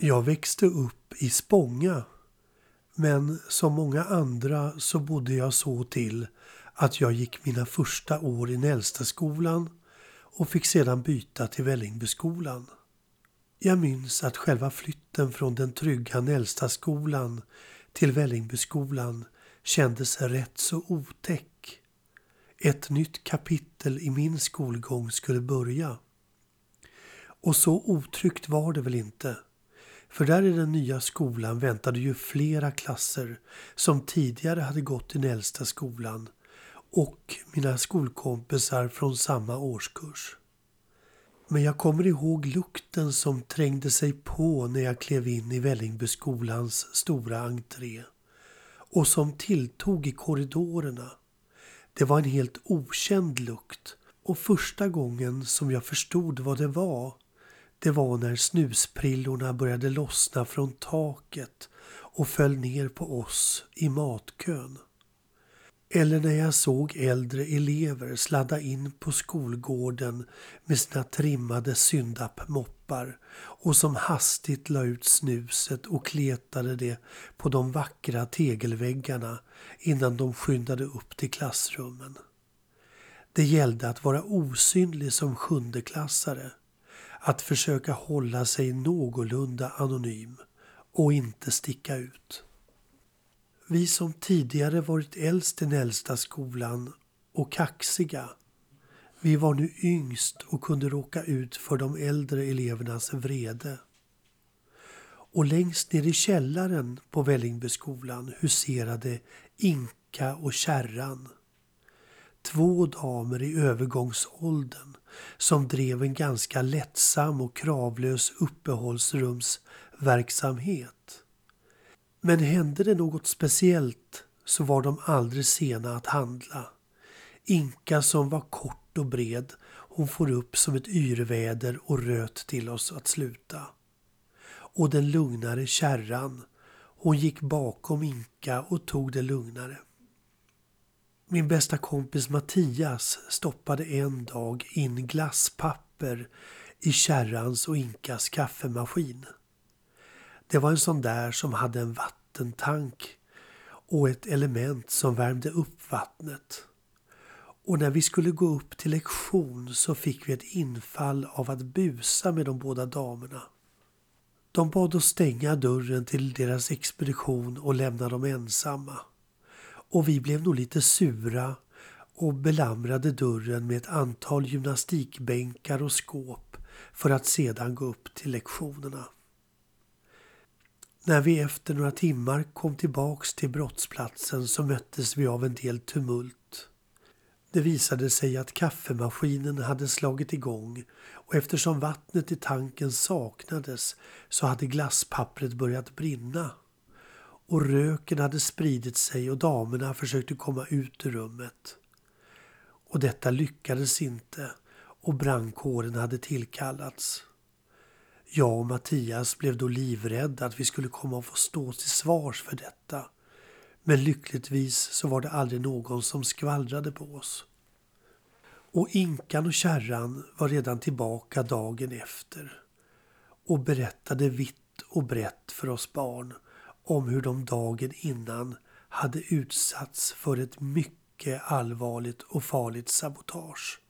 Jag växte upp i Spånga men som många andra så bodde jag så till att jag gick mina första år i Nällstaskolan och fick sedan byta till Vällingbyskolan. Jag minns att själva flytten från den trygga Nällstaskolan till Vällingbyskolan kändes rätt så otäck. Ett nytt kapitel i min skolgång skulle börja. Och så otryggt var det väl inte. För där i den nya skolan väntade ju flera klasser som tidigare hade gått i den äldsta skolan och mina skolkompisar från samma årskurs. Men jag kommer ihåg lukten som trängde sig på när jag klev in i Vällingbyskolans stora entré och som tilltog i korridorerna. Det var en helt okänd lukt och första gången som jag förstod vad det var det var när snusprillorna började lossna från taket och föll ner på oss i matkön. Eller när jag såg äldre elever sladda in på skolgården med sina trimmade syndappmoppar och som hastigt la ut snuset och kletade det på de vackra tegelväggarna innan de skyndade upp till klassrummen. Det gällde att vara osynlig som sjundeklassare att försöka hålla sig någorlunda anonym och inte sticka ut. Vi som tidigare varit äldst i den äldsta skolan och kaxiga, vi var nu yngst och kunde råka ut för de äldre elevernas vrede. Och längst ner i källaren på Vällingbyskolan huserade Inka och Kärran. Två damer i övergångsåldern som drev en ganska lättsam och kravlös uppehållsrumsverksamhet. Men hände det något speciellt så var de aldrig sena att handla. Inka som var kort och bred, hon for upp som ett yrväder och röt till oss att sluta. Och den lugnare kärran, hon gick bakom Inka och tog det lugnare. Min bästa kompis Mattias stoppade en dag in glasspapper i kärrans och Inkas kaffemaskin. Det var en sån där som hade en vattentank och ett element som värmde upp vattnet. Och när vi skulle gå upp till lektion så fick vi ett infall av att busa med de båda damerna. De bad oss stänga dörren till deras expedition och lämna dem ensamma och vi blev nog lite sura och belamrade dörren med ett antal gymnastikbänkar och skåp för att sedan gå upp till lektionerna. När vi efter några timmar kom tillbaks till brottsplatsen så möttes vi av en del tumult. Det visade sig att kaffemaskinen hade slagit igång och eftersom vattnet i tanken saknades så hade glasspappret börjat brinna och röken hade spridit sig och damerna försökte komma ut ur rummet. Och detta lyckades inte och brandkåren hade tillkallats. Jag och Mattias blev då livrädda att vi skulle komma att få stå till svars för detta. Men lyckligtvis så var det aldrig någon som skvallrade på oss. Och Inkan och kärran var redan tillbaka dagen efter och berättade vitt och brett för oss barn om hur de dagen innan hade utsatts för ett mycket allvarligt och farligt sabotage.